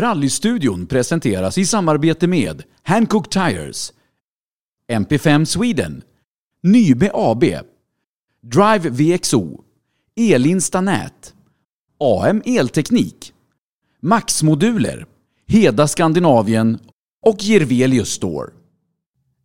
Rallystudion presenteras i samarbete med Hancock Tires, MP5 Sweden, Nybe AB, Drive VXO, Elinsta Nät, AM Elteknik, Max-moduler, Heda Skandinavien och Gervelius Store.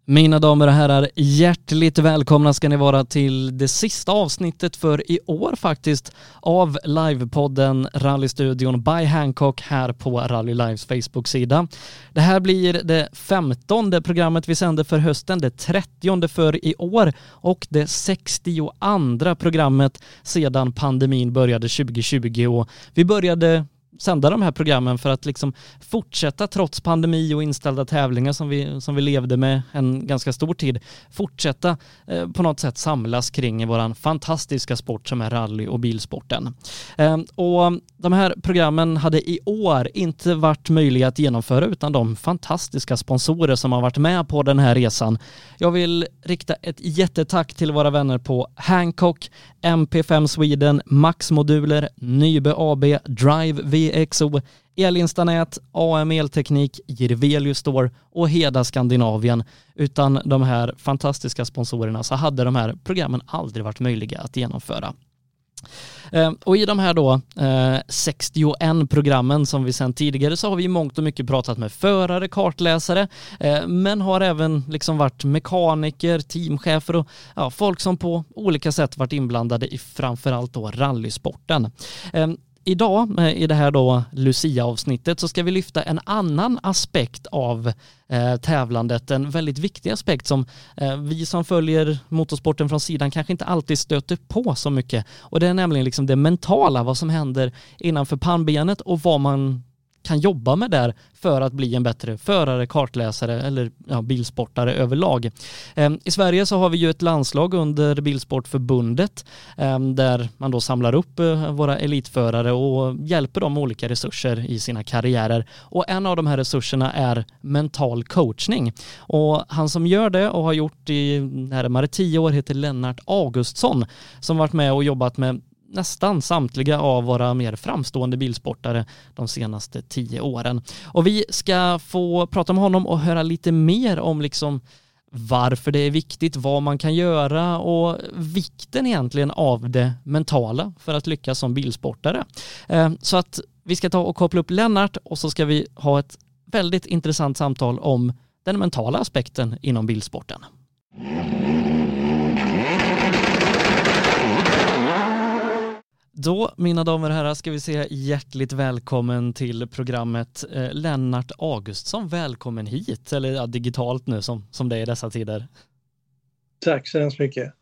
Mina damer och herrar, hjärtligt välkomna ska ni vara till det sista avsnittet för i år faktiskt av livepodden Rallystudion by Hancock här på Rally Lives Facebook-sida. Det här blir det femtonde programmet vi sänder för hösten, det trettionde för i år och det 62 programmet sedan pandemin började 2020 och vi började sända de här programmen för att liksom fortsätta trots pandemi och inställda tävlingar som vi, som vi levde med en ganska stor tid, fortsätta eh, på något sätt samlas kring våran fantastiska sport som är rally och bilsporten. Eh, och de här programmen hade i år inte varit möjliga att genomföra utan de fantastiska sponsorer som har varit med på den här resan. Jag vill rikta ett jättetack till våra vänner på Hancock, MP5 Sweden, Max Moduler, Nybe AB, Drive VXO, Elinstanät, AM Elteknik, Jirvelius Store och Heda Skandinavien. Utan de här fantastiska sponsorerna så hade de här programmen aldrig varit möjliga att genomföra. Eh, och i de här då eh, 61 programmen som vi sedan tidigare så har vi i mångt och mycket pratat med förare, kartläsare, eh, men har även liksom varit mekaniker, teamchefer och ja, folk som på olika sätt varit inblandade i framförallt då rallysporten. Idag eh, i det här då Lucia-avsnittet så ska vi lyfta en annan aspekt av eh, tävlandet, en väldigt viktig aspekt som eh, vi som följer motorsporten från sidan kanske inte alltid stöter på så mycket. Och det är nämligen liksom det mentala, vad som händer innanför pannbenet och vad man kan jobba med där för att bli en bättre förare, kartläsare eller ja, bilsportare överlag. Ehm, I Sverige så har vi ju ett landslag under Bilsportförbundet ehm, där man då samlar upp eh, våra elitförare och hjälper dem med olika resurser i sina karriärer. Och en av de här resurserna är mental coachning. Och han som gör det och har gjort i närmare tio år heter Lennart Augustsson som varit med och jobbat med nästan samtliga av våra mer framstående bilsportare de senaste tio åren. Och vi ska få prata med honom och höra lite mer om liksom varför det är viktigt, vad man kan göra och vikten egentligen av det mentala för att lyckas som bilsportare. Eh, så att vi ska ta och koppla upp Lennart och så ska vi ha ett väldigt intressant samtal om den mentala aspekten inom bilsporten. Då, mina damer och herrar, ska vi säga hjärtligt välkommen till programmet eh, Lennart Augustsson. Välkommen hit, eller ja, digitalt nu som, som det är i dessa tider. Tack så hemskt mycket.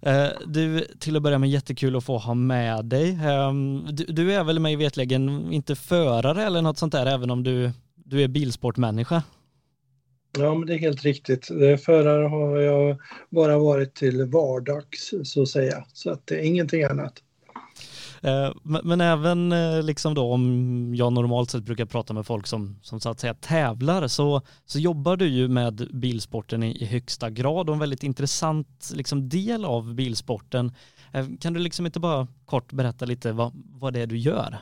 Eh, du, till att börja med jättekul att få ha med dig. Eh, du, du, är väl mig vetligen inte förare eller något sånt där, även om du, du är bilsportmänniska? Ja, men det är helt riktigt. Förare har jag bara varit till vardags, så att säga. Så att det är ingenting annat. Eh, men även eh, liksom då om jag normalt sett brukar prata med folk som, som så att säga tävlar så, så jobbar du ju med bilsporten i, i högsta grad och en väldigt intressant liksom del av bilsporten. Eh, kan du liksom inte bara kort berätta lite vad, vad det är du gör?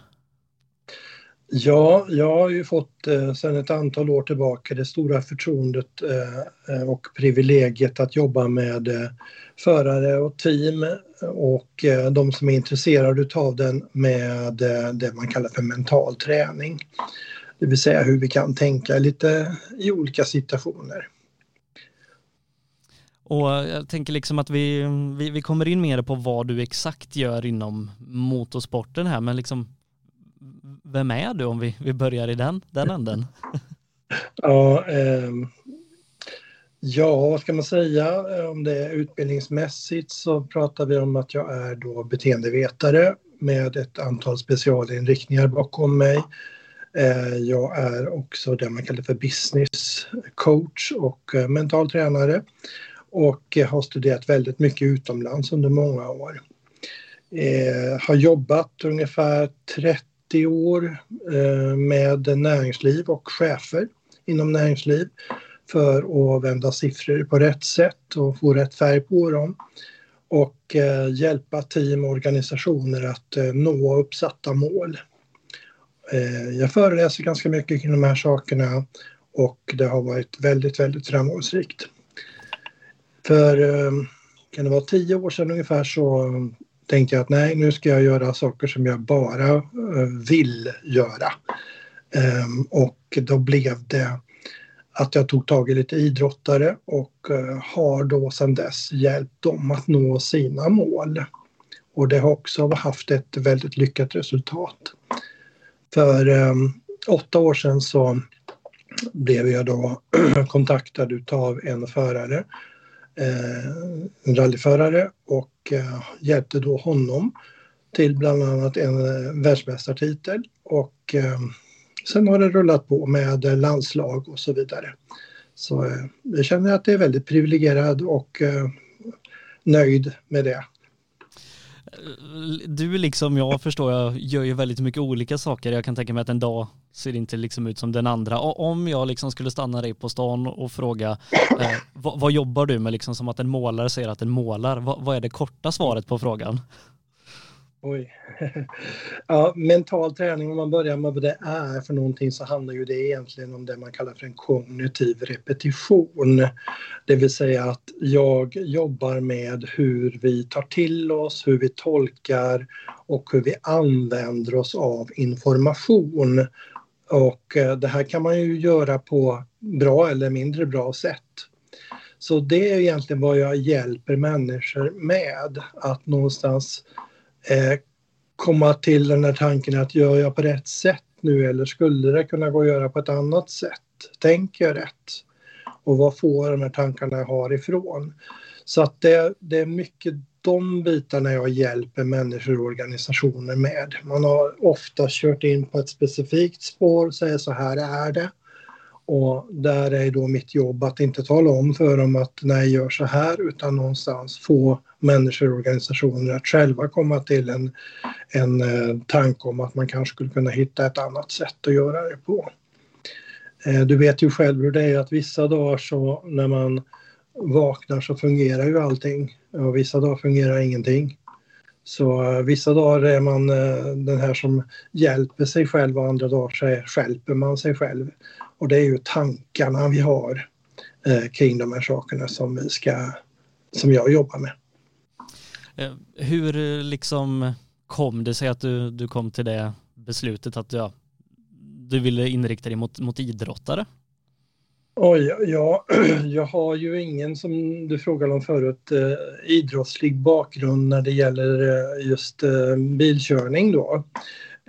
Ja, jag har ju fått eh, sedan ett antal år tillbaka det stora förtroendet eh, eh, och privilegiet att jobba med eh, förare och team och eh, de som är intresserade av den med eh, det man kallar för mental träning. Det vill säga hur vi kan tänka lite i olika situationer. Och jag tänker liksom att vi, vi, vi kommer in mer på vad du exakt gör inom motorsporten här, men liksom vem är du om vi, vi börjar i den, den änden? ja, eh, ja, vad ska man säga? Om det är utbildningsmässigt så pratar vi om att jag är då beteendevetare med ett antal specialinriktningar bakom mig. Eh, jag är också det man kallar för business coach och eh, mental tränare och eh, har studerat väldigt mycket utomlands under många år. Eh, har jobbat ungefär 30 30 år eh, med näringsliv och chefer inom näringsliv för att vända siffror på rätt sätt och få rätt färg på dem och eh, hjälpa team och organisationer att eh, nå uppsatta mål. Jag föreläser ganska mycket kring de här sakerna och det har varit väldigt, väldigt framgångsrikt. För kan det vara tio år sedan ungefär så tänkte jag att nej, nu ska jag göra saker som jag bara eh, vill göra. Ehm, och då blev det att jag tog tag i lite idrottare och eh, har då sedan dess hjälpt dem att nå sina mål. Och det har också haft ett väldigt lyckat resultat. För ehm, åtta år sedan så blev jag då kontaktad utav en förare, Eh, en rallyförare och eh, hjälpte då honom till bland annat en eh, världsmästartitel och eh, sen har det rullat på med landslag och så vidare. Så jag känner att det är väldigt privilegierad och nöjd med det du liksom jag förstår jag gör ju väldigt mycket olika saker. Jag kan tänka mig att en dag ser inte liksom ut som den andra. Och om jag liksom skulle stanna dig på stan och fråga eh, vad, vad, jobbar du med liksom som att en målare säger att en målar. Vad, vad är det korta svaret på frågan? Oj. ja, mental träning, om man börjar med vad det är för någonting så handlar ju det egentligen om det man kallar för en kognitiv repetition. Det vill säga att jag jobbar med hur vi tar till oss, hur vi tolkar och hur vi använder oss av information. Och eh, det här kan man ju göra på bra eller mindre bra sätt. Så det är egentligen vad jag hjälper människor med, att någonstans eh, komma till den här tanken att gör jag på rätt sätt nu eller skulle det kunna gå att göra på ett annat sätt? Tänker jag rätt? Och vad får de här tankarna jag har ifrån? Så att det, det är mycket de bitarna jag hjälper människor och organisationer med. Man har ofta kört in på ett specifikt spår och säger så här är det. Och där är då mitt jobb att inte tala om för dem att nej, gör så här, utan någonstans få människor och organisationer att själva komma till en, en eh, tanke om att man kanske skulle kunna hitta ett annat sätt att göra det på. Eh, du vet ju själv hur det är att vissa dagar så när man vaknar så fungerar ju allting och vissa dagar fungerar ingenting. Så eh, vissa dagar är man eh, den här som hjälper sig själv och andra dagar så hjälper man sig själv. Och det är ju tankarna vi har uh, kring de här sakerna som vi ska, som jag jobbar med. Hur liksom kom det sig att du, du kom till det beslutet att ja, du ville inrikta dig mot, mot idrottare? Oj, ja, jag har ju ingen, som du frågade om förut, eh, idrottslig bakgrund när det gäller eh, just eh, bilkörning då.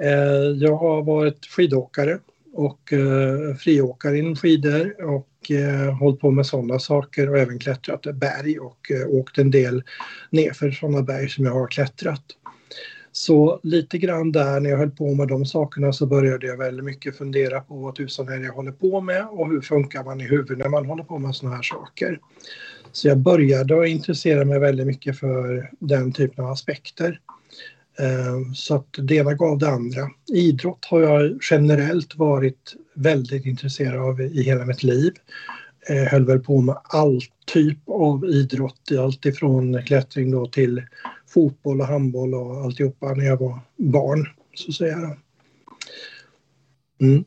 Eh, jag har varit skidåkare och eh, friåkare inom skidor och eh, hållit på med sådana saker och även klättrat berg och eh, åkt en del nerför sådana berg som jag har klättrat. Så lite grann där när jag höll på med de sakerna så började jag väldigt mycket fundera på vad tusan är det jag håller på med och hur funkar man i huvudet när man håller på med sådana här saker. Så jag började att intressera mig väldigt mycket för den typen av aspekter. Eh, så att det ena gav det andra. Idrott har jag generellt varit väldigt intresserad av i hela mitt liv. Jag höll väl på med all typ av idrott, allt ifrån klättring då till fotboll och handboll och alltihopa när jag var barn, så att säga. Mm.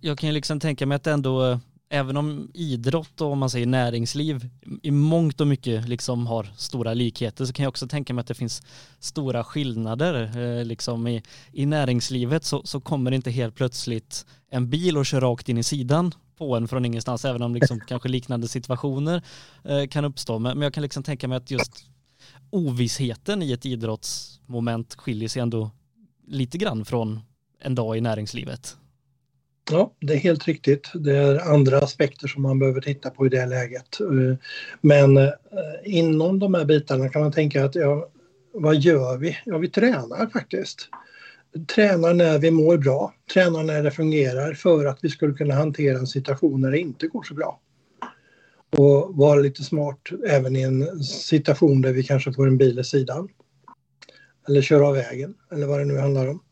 Jag kan ju liksom tänka mig att ändå, eh, även om idrott och om man säger näringsliv i mångt och mycket liksom har stora likheter så kan jag också tänka mig att det finns stora skillnader. Eh, liksom i, i näringslivet så, så kommer inte helt plötsligt en bil och kör rakt in i sidan på en från ingenstans, även om liksom kanske liknande situationer eh, kan uppstå. Men, men jag kan liksom tänka mig att just ovissheten i ett idrottsmoment skiljer sig ändå lite grann från en dag i näringslivet. Ja, det är helt riktigt. Det är andra aspekter som man behöver titta på i det läget. Eh, men eh, inom de här bitarna kan man tänka att ja, vad gör vi? Ja, vi tränar faktiskt. Tränar när vi mår bra, tränar när det fungerar för att vi skulle kunna hantera en situation när det inte går så bra och vara lite smart även i en situation där vi kanske får en bil i sidan. Eller köra av vägen eller vad det nu handlar om.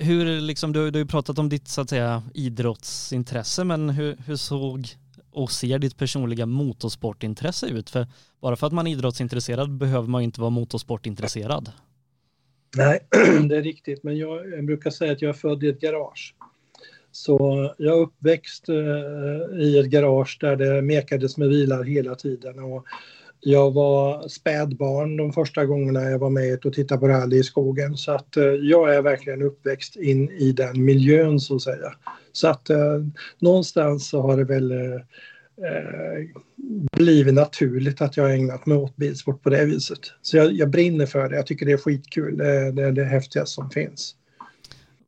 Hur, liksom, du, du har ju pratat om ditt så att säga idrottsintresse men hur, hur såg och ser ditt personliga motorsportintresse ut? För bara för att man är idrottsintresserad behöver man ju inte vara motorsportintresserad. Nej, det är riktigt. Men jag, jag brukar säga att jag är född i ett garage. Så jag är uppväxt eh, i ett garage där det mekades med bilar hela tiden. Och jag var spädbarn de första gångerna jag var med och tittade på rally i skogen. Så att eh, jag är verkligen uppväxt in i den miljön så att säga. Så att eh, någonstans så har det väl eh, eh blivit naturligt att jag har ägnat mig åt bilsport på det viset. Så jag, jag brinner för det. Jag tycker det är skitkul. Det, det är det häftigaste som finns.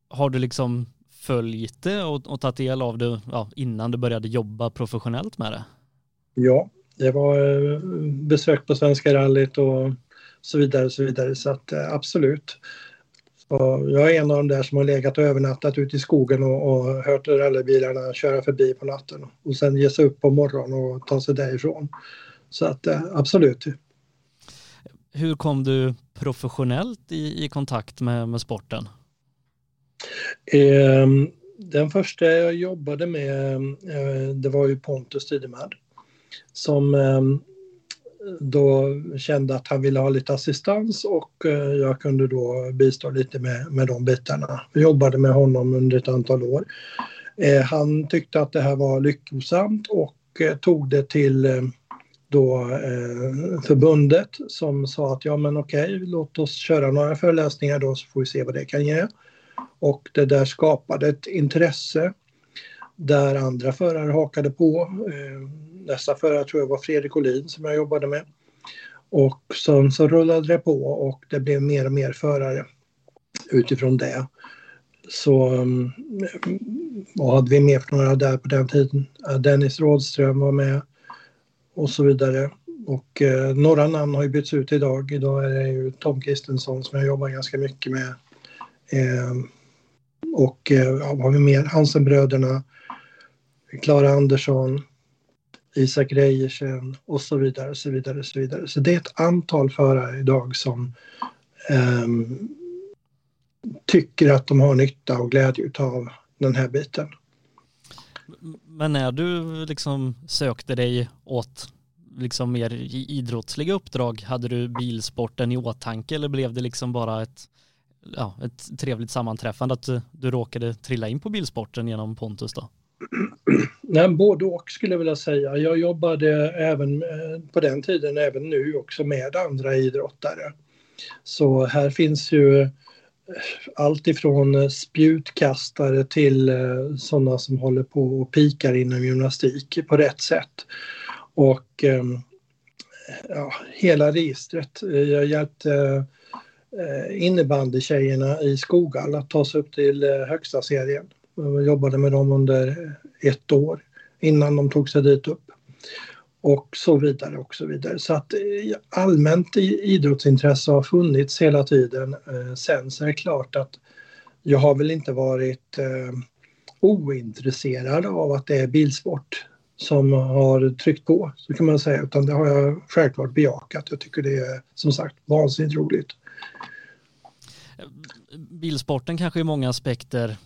Har du liksom följt det och, och tagit del av det ja, innan du började jobba professionellt med det? Ja, det var eh, besök på Svenska rallyt och så vidare. Så vidare. Så att, eh, absolut. Så jag är en av de där som har legat och övernattat ute i skogen och, och hört rallybilarna köra förbi på natten och sen ge sig upp på morgonen och ta sig därifrån. Så att eh, absolut. Hur kom du professionellt i, i kontakt med, med sporten? Eh, den första jag jobbade med eh, det var ju Pontus Tidemad som ehm, då kände att han ville ha lite assistans och eh, jag kunde då bistå lite med, med de bitarna. Vi jobbade med honom under ett antal år. Eh, han tyckte att det här var lyckosamt och eh, tog det till då förbundet som sa att ja men okej, låt oss köra några föreläsningar då så får vi se vad det kan ge. Och det där skapade ett intresse där andra förare hakade på eh, nästa förare tror jag var Fredrik Olin som jag jobbade med. Och sen så rullade det på och det blev mer och mer förare utifrån det. Så mm, vad hade vi mer för några där på den tiden? Dennis Rådström var med och så vidare. Och eh, några namn har ju bytts ut idag. Idag är det ju Tom Kristensson som jag jobbar ganska mycket med. Eh, och eh, vad har vi mer? Hansenbröderna, Klara Andersson, Isak Reiersen och så vidare. Så vidare, så vidare. Så det är ett antal förare idag som um, tycker att de har nytta och glädje av den här biten. Men när du liksom sökte dig åt liksom mer idrottsliga uppdrag, hade du bilsporten i åtanke eller blev det liksom bara ett, ja, ett trevligt sammanträffande att du, du råkade trilla in på bilsporten genom Pontus då? Nej, både och skulle jag vilja säga. Jag jobbade även eh, på den tiden, även nu också med andra idrottare. Så här finns ju eh, allt ifrån eh, spjutkastare till sådana som håller på och pikar inom gymnastik på rätt sätt. Och ehm, ja, hela registret. Jag hjälpte innebandytjejerna i Skoghall att ta sig upp till högsta serien. Jag jobbade med dem under ett år innan de tog sig dit upp. Och så vidare och så vidare. Så att eh, allmänt idrottsintresse har funnits hela tiden. Eh, sen så är det klart att jag har väl inte varit eh, ointresserad av att det är bilsport som har tryckt på, så kan man säga. Utan det har jag självklart bejakat. Jag tycker det är som sagt vansinnigt roligt. Bilsporten kanske i många aspekter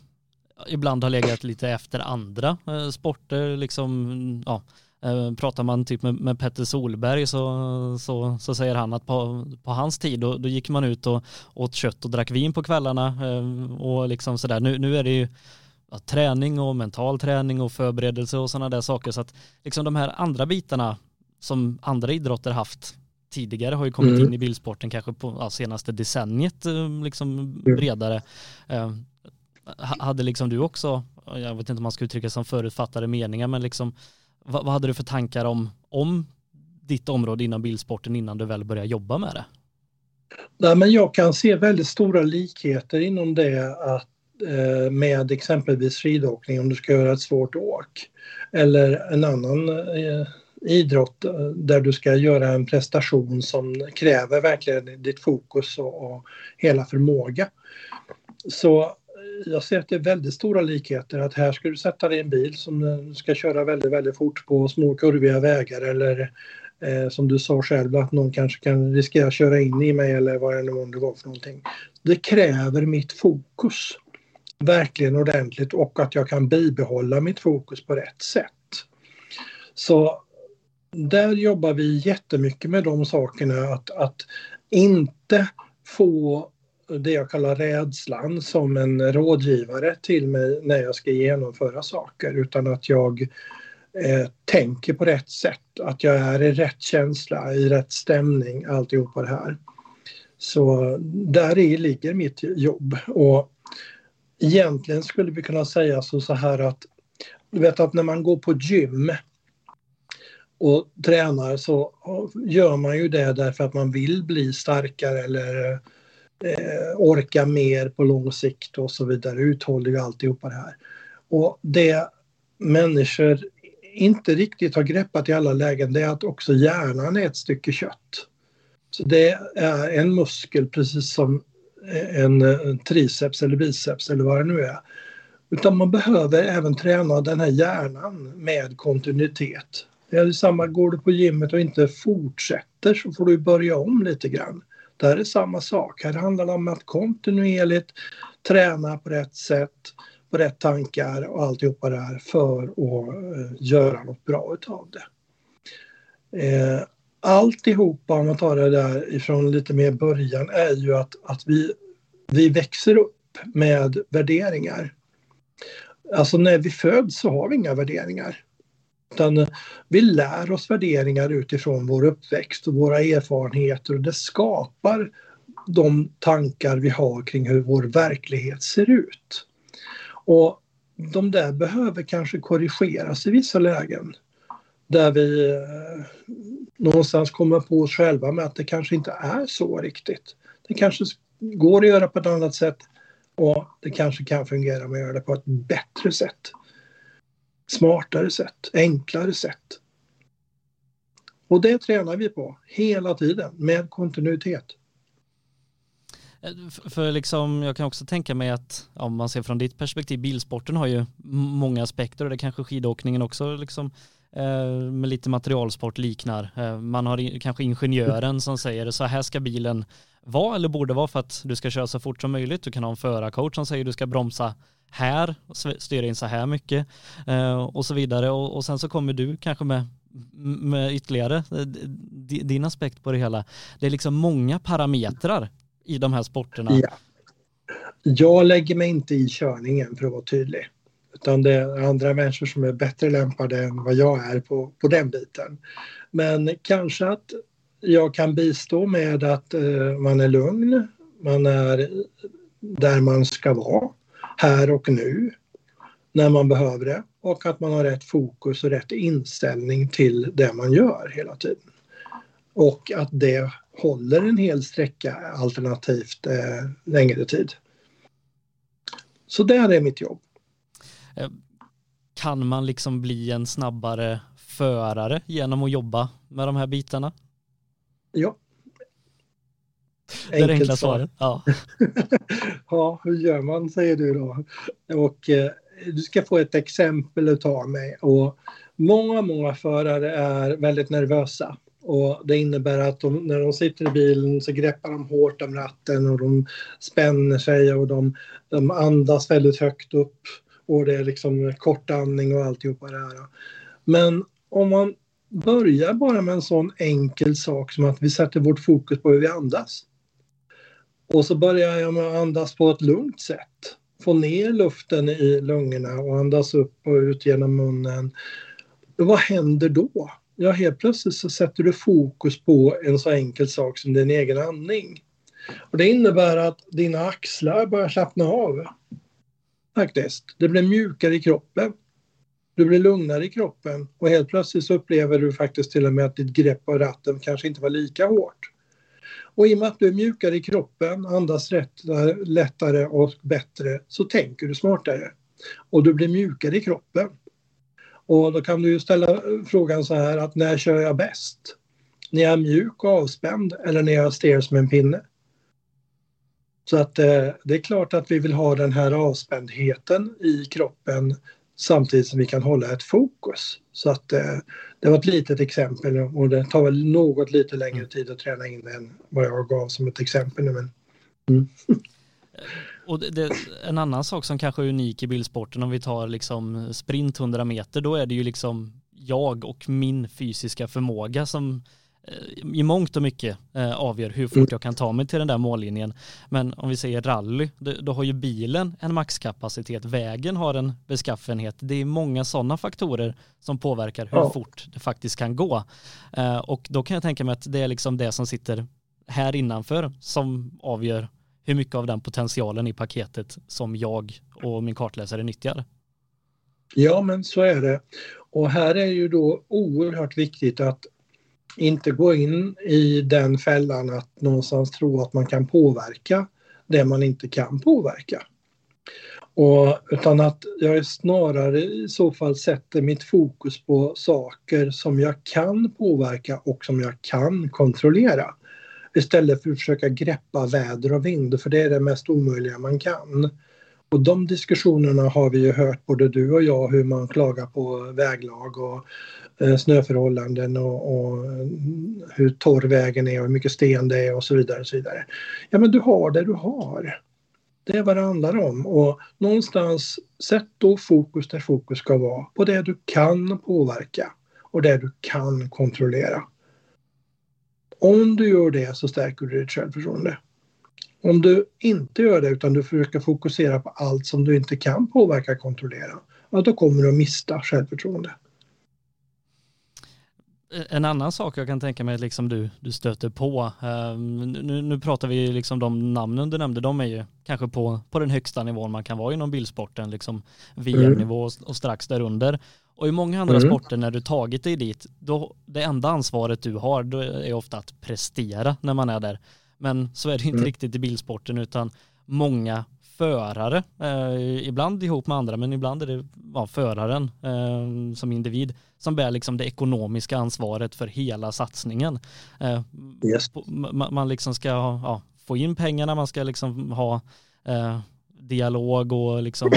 ibland har legat lite efter andra eh, sporter. Liksom, ja, eh, pratar man typ med, med Petter Solberg så, så, så säger han att på, på hans tid då, då gick man ut och åt kött och drack vin på kvällarna eh, och liksom sådär. Nu, nu är det ju ja, träning och mental träning och förberedelse och sådana där saker så att liksom de här andra bitarna som andra idrotter haft tidigare har ju kommit mm. in i bilsporten kanske på ja, senaste decenniet liksom bredare hade liksom du också, jag vet inte om man ska uttrycka som förutfattade meningar, men liksom vad, vad hade du för tankar om, om ditt område inom bilsporten innan du väl började jobba med det? Nej, men jag kan se väldigt stora likheter inom det att, eh, med exempelvis skidåkning om du ska göra ett svårt åk. Eller en annan eh, idrott eh, där du ska göra en prestation som kräver verkligen ditt fokus och, och hela förmåga. Så jag ser att det är väldigt stora likheter. Att här ska du sätta dig i en bil som ska köra väldigt, väldigt fort på små kurviga vägar eller eh, som du sa själv att någon kanske kan riskera att köra in i mig eller vad det nu var för någonting. Det kräver mitt fokus verkligen ordentligt och att jag kan bibehålla mitt fokus på rätt sätt. Så där jobbar vi jättemycket med de sakerna att, att inte få det jag kallar rädslan som en rådgivare till mig när jag ska genomföra saker utan att jag eh, tänker på rätt sätt, att jag är i rätt känsla, i rätt stämning, alltihopa det här. Så där i ligger mitt jobb och egentligen skulle vi kunna säga så, så här att du vet att när man går på gym och tränar så gör man ju det därför att man vill bli starkare eller eh, orka mer på lång sikt och så vidare, uthållig och alltihopa det här. Och det människor inte riktigt har greppat i alla lägen det är att också hjärnan är ett stycke kött. Så det är en muskel precis som en, en triceps eller biceps eller vad det nu är. Utan man behöver även träna den här hjärnan med kontinuitet. Det är samma, går du på gymmet och inte fortsätter så får du börja om lite grann. Där är det samma sak. Här handlar det om att kontinuerligt träna på rätt sätt, på rätt tankar och alltihopa det här för att eh, göra något bra utav det. Eh, alltihopa, om man tar det där ifrån lite mer början, är ju att, att vi, vi växer upp med värderingar. Alltså när vi föds så har vi inga värderingar. Utan eh, vi lär oss värderingar utifrån vår uppväxt och våra erfarenheter och det skapar de tankar vi har kring hur vår verklighet ser ut. Och de där behöver kanske korrigeras i vissa lägen. Där vi eh, någonstans kommer på oss själva med att det kanske inte är så riktigt. Det kanske går att göra på ett annat sätt och det kanske kan fungera med att göra det på ett bättre sätt. Smartare sätt, enklare sätt. Och det tränar vi på hela tiden med kontinuitet. Eh, för liksom, jag kan också tänka mig att om man ser från ditt perspektiv, bilsporten har ju många aspekter och det kanske skidåkningen också liksom eh, med lite materialsport liknar. Eh, man har kanske ingenjören som säger så här ska bilen vara eller borde vara för att du ska köra så fort som möjligt. Du kan ha en förarcoach som säger du ska bromsa här, styra in så här mycket eh, och så vidare. Och, sen så kommer du kanske med med ytterligare eh, din aspekt på det hela. Det är liksom många parametrar i de här sporterna? Ja. Jag lägger mig inte i körningen för att vara tydlig. Utan det är andra människor som är bättre lämpade än vad jag är på, på den biten. Men kanske att jag kan bistå med att eh, man är lugn, man är där man ska vara, här och nu, när man behöver det och att man har rätt fokus och rätt inställning till det man gör hela tiden. Och att det håller en hel sträcka alternativt eh, längre tid. Så det är mitt jobb. Eh, kan man liksom bli en snabbare förare genom att jobba med de här bitarna? Ja. Det är det enkla svaret. Ja. ja, hur gör man säger du då? Och eh, du ska få ett exempel av mig. Och många, många förare är väldigt nervösa och det innebär att de, när de sitter i bilen så greppar de hårt om ratten och de spänner sig och de, de andas väldigt högt upp. Och det är liksom kortandning och alltihopa det här. Men om man börjar bara med en sån enkel sak som att vi sätter vårt fokus på hur vi andas. Och så börjar jag med att andas på ett lugnt sätt. Få ner luften i lungorna och andas upp och ut genom munnen. Vad händer då? ja, helt plötsligt så sätter du fokus på en så enkel sak som din egen andning. Och det innebär att dina axlar börjar slappna av. Faktiskt. Det blir mjukare i kroppen. Du blir lugnare i kroppen och helt plötsligt så upplever du faktiskt till och med att ditt grepp av ratten kanske inte var lika hårt. Och i och med att du är mjukare i kroppen, andas rätt, lättare och bättre så tänker du smartare. Och du blir mjukare i kroppen. Och då kan du ju ställa frågan så här att när kör jag bäst? När jag är mjuk och avspänd eller när jag stirrar stel som en pinne? Så att eh, det är klart att vi vill ha den här avspändheten i kroppen samtidigt som vi kan hålla ett fokus. Så att eh, det var ett litet exempel och det tar väl något lite längre tid att träna in än vad jag gav som ett exempel nu. Men, mm. Och det, det, en annan sak som kanske är unik i bilsporten om vi tar liksom sprint 100 meter då är det ju liksom jag och min fysiska förmåga som i mångt och mycket eh, avgör hur fort jag kan ta mig till den där mållinjen. Men om vi säger rally, då, då har ju bilen en maxkapacitet, vägen har en beskaffenhet. Det är många sådana faktorer som påverkar hur ja. fort det faktiskt kan gå. Eh, och då kan jag tänka mig att det är liksom det som sitter här innanför som avgör hur mycket av den potentialen i paketet som jag och min kartläsare nyttjar. Ja, men så är det. Och här är ju då oerhört viktigt att inte gå in i den fällan att någonstans tro att man kan påverka det man inte kan påverka. Och, utan att jag snarare i så fall sätter mitt fokus på saker som jag kan påverka och som jag kan kontrollera. Istället för att försöka greppa väder och vind, för det är det mest omöjliga man kan. Och de diskussionerna har vi ju hört både du och jag hur man klagar på väglag och Eh, snöförhållanden och, och, eh, hur torr vägen är och hur mycket sten det är och så vidare. Och så vidare. Ja men du har det du har. Det är vad det handlar om och någonstans sätt då fokus där fokus ska vara på det du kan påverka och det du kan kontrollera. Om du gör det så stärker du ditt självförtroende. Om du inte gör det utan du försöker fokusera på allt som du inte kan påverka och kontrollera, ja, då kommer du att mista självförtroende. En annan sak jag kan tänka mig liksom du, du stöter på, um, nu, nu pratar vi liksom de namnen du nämnde, de är ju kanske på, på den högsta nivån man kan vara inom bilsporten, liksom VM-nivå mm. och strax därunder. Och i många andra mm. sporter när du tagit dig dit, då det enda ansvaret du har då är ofta att prestera när man är där. Men så är det inte mm. riktigt i bilsporten utan många förare, eh, ibland ihop med andra men ibland är det ja, föraren eh, som individ som bär liksom det ekonomiska ansvaret för hela satsningen. Eh, yes. man, man, liksom ska ja, få in pengarna, man ska liksom ha eh, dialog och liksom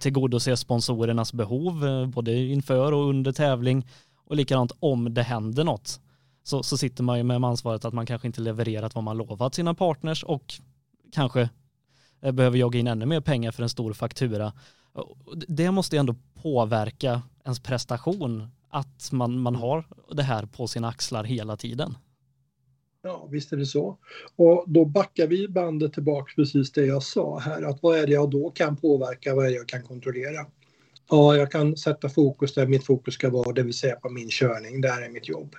tillgodose sponsorernas behov eh, både inför och under tävling och likadant om det händer något så, så sitter man ju med ansvaret att man kanske inte levererat vad man lovat sina partners och kanske Eh, behöver jaga in ännu mer pengar för en stor faktura. Det måste ju ändå påverka ens prestation att man, man har det här på sina axlar hela tiden. Ja, visst är det så. Och då backar vi bandet tillbaka precis det jag sa här, att vad är det jag då kan påverka, vad är det jag kan kontrollera? Ja, jag kan sätta fokus där mitt fokus ska vara, det vill säga på min körning, där är mitt jobb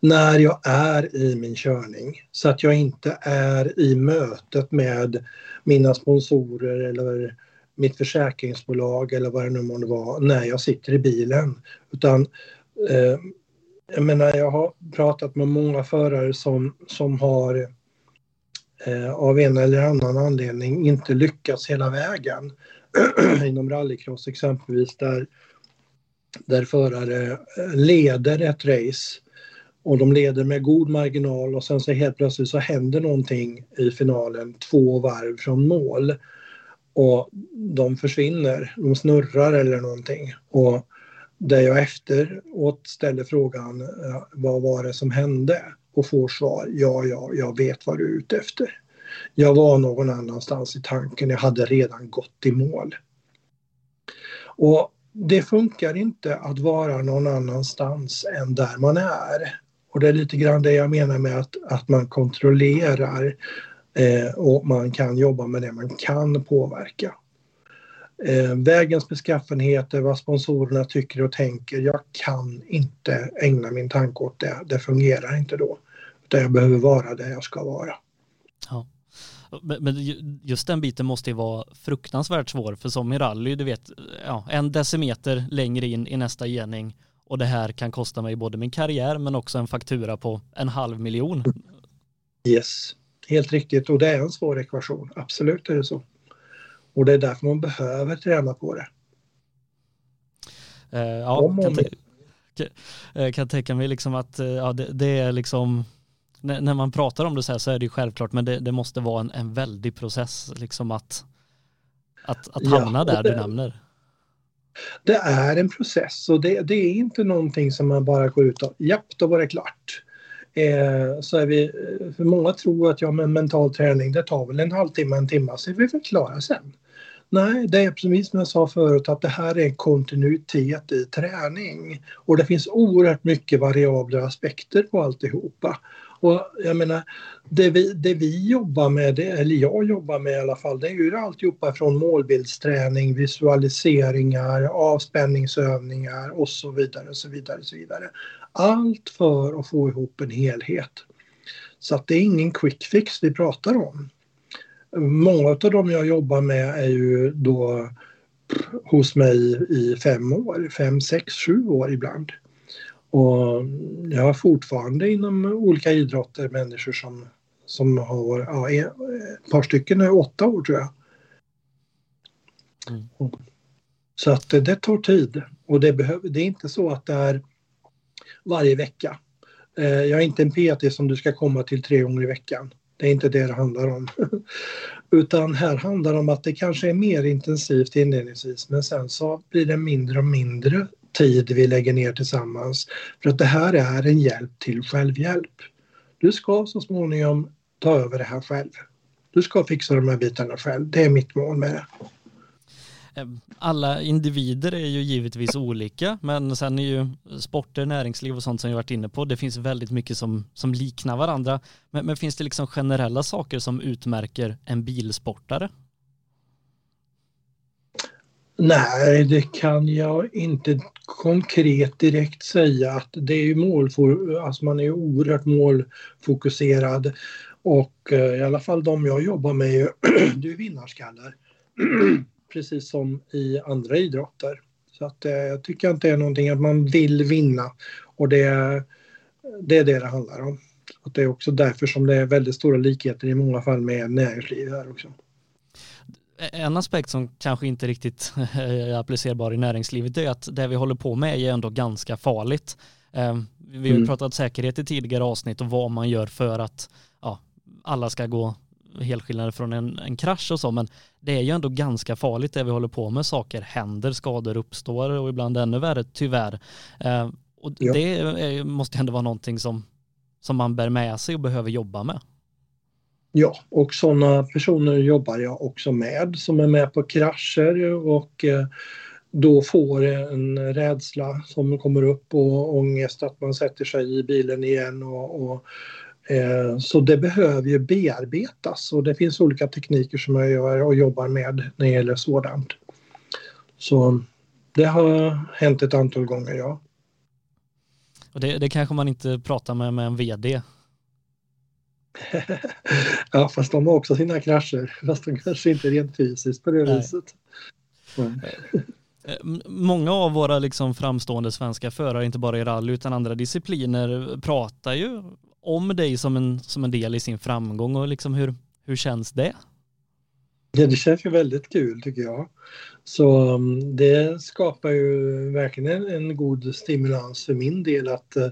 när jag är i min körning så att jag inte är i mötet med mina sponsorer eller mitt försäkringsbolag eller vad det nu månde vara när jag sitter i bilen. Utan eh, jag menar, jag har pratat med många förare som, som har eh, av en eller annan anledning inte lyckats hela vägen. Inom rallycross exempelvis där, där förare eh, leder ett race och de leder med god marginal och sen så helt plötsligt så händer någonting i finalen två varv från mål. Och de försvinner, de snurrar eller någonting. Och där jag efteråt ställer frågan eh, vad var det som hände? Och får svar, ja, ja, jag vet vad du är ute efter. Jag var någon annanstans i tanken, jag hade redan gått i mål. Och det funkar inte att vara någon annanstans än där man är. Och det är lite grann det jag menar med att, att man kontrollerar eh, och man kan jobba med det man kan påverka. Eh, vägens beskaffenheter, vad sponsorerna tycker och tänker. Jag kan inte ägna min tanke åt det. Det fungerar inte då. Utan jag behöver vara där jag ska vara. Ja. Men just den biten måste ju vara fruktansvärt svår för som i rally, du vet, ja, en decimeter längre in i nästa gening och det här kan kosta mig både min karriär men också en faktura på en halv miljon. Yes, helt riktigt och det är en svår ekvation, absolut är det så. Och det är därför man behöver träna på det. Uh, ja, kan, kan, eh, kan tänka mig liksom att uh, ja, det, det, är liksom när, när, man pratar om det så här så är det ju självklart men det, det måste vara en, en väldig process liksom att att, att hamna ja, där det, du nämner det är en process och det, det, är inte någonting som man bara går ut och japp, då var det klart. Eh, så är vi, eh, för många tror att ja, men mental träning det tar väl en halvtimme, en timme så är vi väl klara sen. Nej, det är precis som jag sa förut att det här är en kontinuitet i träning. Och det finns oerhört mycket variabla aspekter på alltihopa. Och jag menar, det vi, det vi jobbar med, det, eller jag jobbar med i alla fall, det är ju alltihopa från målbildsträning, visualiseringar, avspänningsövningar och så vidare. Och så vidare, och så vidare. Allt för att få ihop en helhet. Så att det är ingen quick fix vi pratar om. Många av dem jag jobbar med är ju då hos mig i fem år, fem, sex, sju år ibland. Och jag har fortfarande inom olika idrotter människor som, som har, ja, ett par stycken är åtta år tror jag. Mm. Så att det, det tar tid och det, behöver, det är inte så att det är varje vecka. Eh, jag är inte en PT som du ska komma till tre gånger i veckan. Det är inte det det handlar om. Utan här handlar det om att det kanske är mer intensivt inledningsvis men sen så blir det mindre och mindre tid vi lägger ner tillsammans. För att det här är en hjälp till självhjälp. Du ska så småningom ta över det här själv. Du ska fixa de här bitarna själv. Det är mitt mål med det. Ehm, alla individer är ju givetvis olika, men sen är ju sporter, näringsliv och sånt som jag varit inne på, det finns väldigt mycket som, som liknar varandra. Men, men finns det liksom generella saker som utmärker en bilsportare? Nej, det kan jag inte konkret direkt säga att det är ju målfor, alltså man är oerhört målfokuserad och eh, i alla fall de jag jobbar med är ju vinnarskallar. Precis som i andra idrotter. Så att eh, jag tycker inte det är någonting att man vill vinna och det, det är det det handlar om. Och det är också därför som det är väldigt stora likheter i många fall med näringslivet här också en aspekt som kanske inte riktigt är applicerbar i näringslivet är att det vi håller på med är ändå ganska farligt. Ehm, vi har mm. pratat säkerhet i tidigare avsnitt och vad man gör för att ja, alla ska gå helskillnader från en, en krasch och så, men det är ju ändå ganska farligt det vi håller på med. Saker händer, skador uppstår och ibland ännu värre, tyvärr. Ehm, och ja. det måste ändå vara någonting som, som man bär med sig och behöver jobba med. Ja, och sådana personer jobbar jag också med som är med på krascher och eh, då får en rädsla som kommer upp och ångest att man sätter sig i bilen igen. Och, och eh, så det behöver ju bearbetas och det finns olika tekniker som jag gör och jobbar med när det gäller sådant. Så det har hänt ett antal gånger, ja. Och det, det kanske man inte pratar med med en VD ja, fast de har också sina krascher. Fast de kanske inte rent fysiskt på det Nej. viset. Mm. Många av våra liksom framstående svenska förare, inte bara i rally utan andra discipliner, pratar ju om dig som en, som en del i sin framgång och liksom hur, hur känns det? Ja, det känns ju väldigt kul tycker jag. Så um, det skapar ju verkligen en, god stimulans för min del att uh,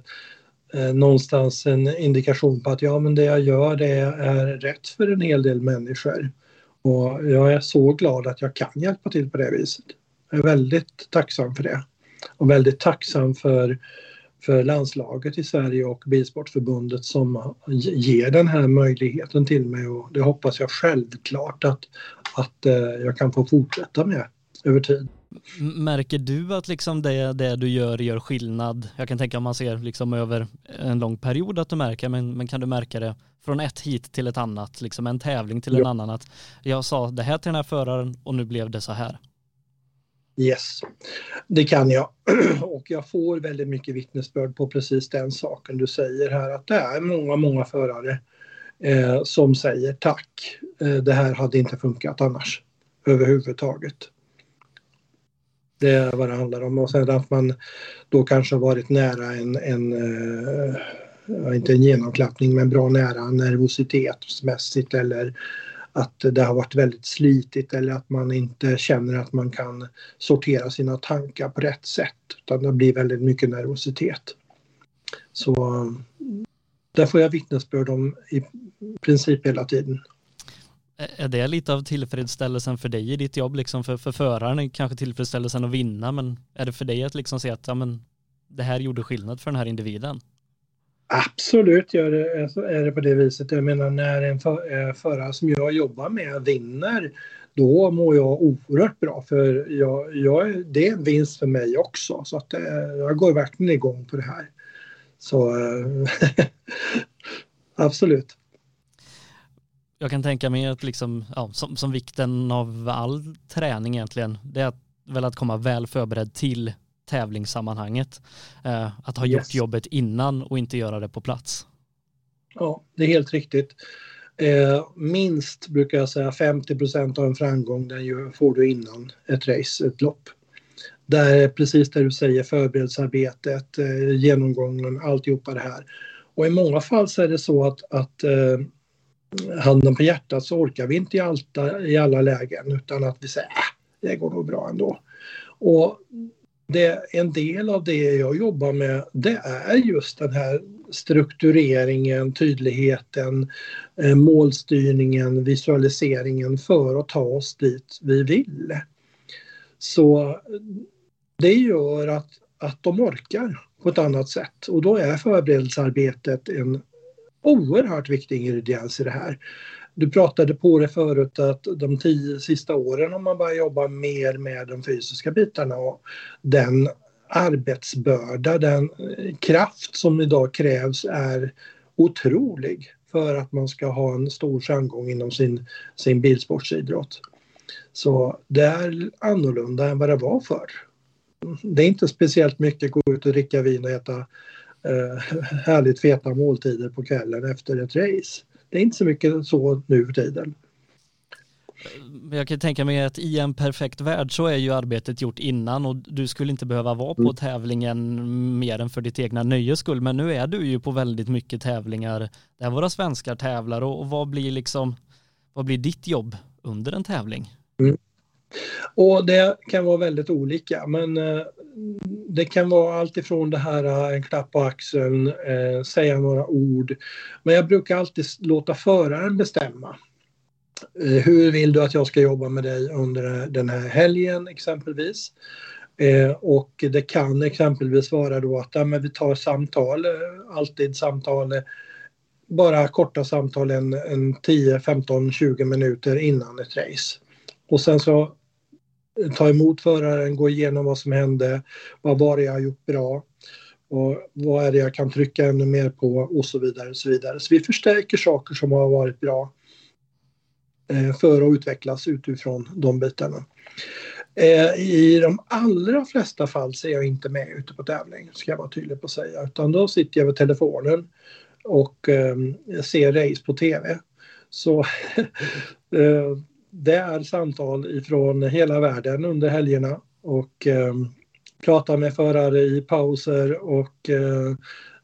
eh, någonstans en indikation på att ja, men det jag gör det är rätt för en hel del människor. Och jag är så glad att jag kan hjälpa till på det viset. Jag är väldigt tacksam för det. Och väldigt tacksam för, för landslaget i Sverige och Bilsportförbundet som ger den här möjligheten till mig och det hoppas jag självklart att, att eh, jag kan få fortsätta med över tid. Märker du att liksom det, det du gör gör skillnad? Jag kan tänka om man ser liksom över en lång period att du märker, men, men kan du märka det från ett hit till ett annat, liksom en tävling till en ja. annan, att jag sa det här till den här föraren och nu blev det så här? Yes, det kan jag. Och jag får väldigt mycket vittnesbörd på precis den saken du säger här, att det är många, många förare eh, som säger tack, eh, det här hade inte funkat annars överhuvudtaget. Det är vad det handlar om. Och sen att man då kanske varit nära en, en uh, inte en genomklappning, men bra nära nervositetsmässigt eller att det har varit väldigt slitigt eller att man inte känner att man kan sortera sina tankar på rätt sätt. Utan det blir väldigt mycket nervositet. Så eh, där får jag vittnesbörd om i princip hela tiden. Är det lite av tillfredsställelsen för dig i ditt jobb, liksom för, för föraren är kanske tillfredsställelsen att vinna, men är det för dig att liksom se att ja, men, det här gjorde skillnad för den här individen? Absolut gör det, är det på det viset. Jag menar när en för, eh, förare som jag jobbar med vinner, då mår jag oerhört bra för jag, jag, det är en vinst för mig också. Så att, eh, jag går verkligen igång på det här. Så eh, absolut. Jag kan tänka mig att liksom, ja, som, som vikten av all träning egentligen, det är att, väl att komma väl förberedd till tävlingssammanhanget. Eh, att ha gjort yes. jobbet innan och inte göra det på plats. Ja, det är helt riktigt. Eh, minst brukar jag säga 50 procent av en framgång den får du innan ett race, ett lopp. Där är precis det du säger, förberedelsearbetet, eh, genomgången, alltihopa det här. Och i många fall så är det så att, att eh, handen på hjärtat så orkar vi inte i, alta, i alla lägen utan att vi säger äh, det går nog bra ändå. Och det, en del av det jag jobbar med det är just den här struktureringen, tydligheten, eh, målstyrningen, visualiseringen för att ta oss dit vi vill. Så det gör att, att de orkar på ett annat sätt och då är förberedelsearbetet en oerhört viktig ingrediens i det här. Du pratade på det förut att de tio sista åren har man börjat jobba mer med de fysiska bitarna och den arbetsbörda, den kraft som idag krävs är otrolig för att man ska ha en stor framgång inom sin, sin bilsportsidrott. Så det är annorlunda än vad det var förr. Det är inte speciellt mycket gå ut och dricka vin och äta eh, härligt feta måltider på kvällen efter ett race. Det är inte så mycket så nu för tiden. Jag kan tänka mig att i en perfekt värld så är ju arbetet gjort innan och du skulle inte behöva vara på mm. tävlingen mer än för ditt egna nöjes skull. Men nu är du ju på väldigt mycket tävlingar där våra svenskar tävlar och vad blir liksom, vad blir ditt jobb under en tävling? Mm. Och det kan vara väldigt olika men eh, det kan vara allt ifrån det här eh, en klapp på axeln, eh, säga några ord. Men jag brukar alltid låta föraren bestämma. Eh, hur vill du att jag ska jobba med dig under eh, den här helgen exempelvis? Eh, och det kan exempelvis vara då att ja, men vi tar samtal, eh, alltid samtal, bara korta samtal en, en 10, 15, 20 minuter innan ett race. Och sen så ta emot föraren, gå igenom vad som hände, vad var det jag har gjort bra och vad är det jag kan trycka ännu mer på och så vidare. Och så, vidare. så vi förstärker saker som har varit bra eh, för att utvecklas utifrån de bitarna. Eh, I de allra flesta fall så är jag inte med ute på tävling, ska jag vara tydlig på att säga, utan då sitter jag vid telefonen och ehm, ser race på tv. Så eh, det är samtal ifrån hela världen under helgerna och eh, pratar med förare i pauser och eh,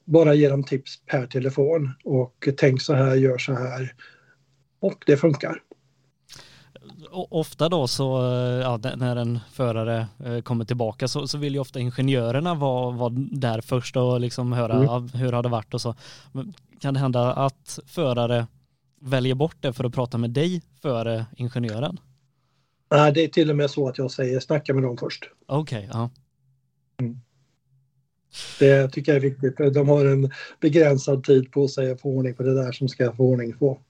bara ger dem tips per telefon och tänk så här, gör så här. Och det funkar. Ofta då så, eh, ja, när en förare eh, kommer tillbaka så, så vill ju ofta ingenjörerna vara, vara där först och liksom höra mm. hur har det varit och så. Kan det hända att förare väljer bort det för att prata med dig före ingenjören? Nej, det är till och med så att jag säger snacka med dem först. Okej, okay, ja. Mm. Det tycker jag är viktigt. De har en begränsad tid på sig att få ordning på det där som ska få ordning på.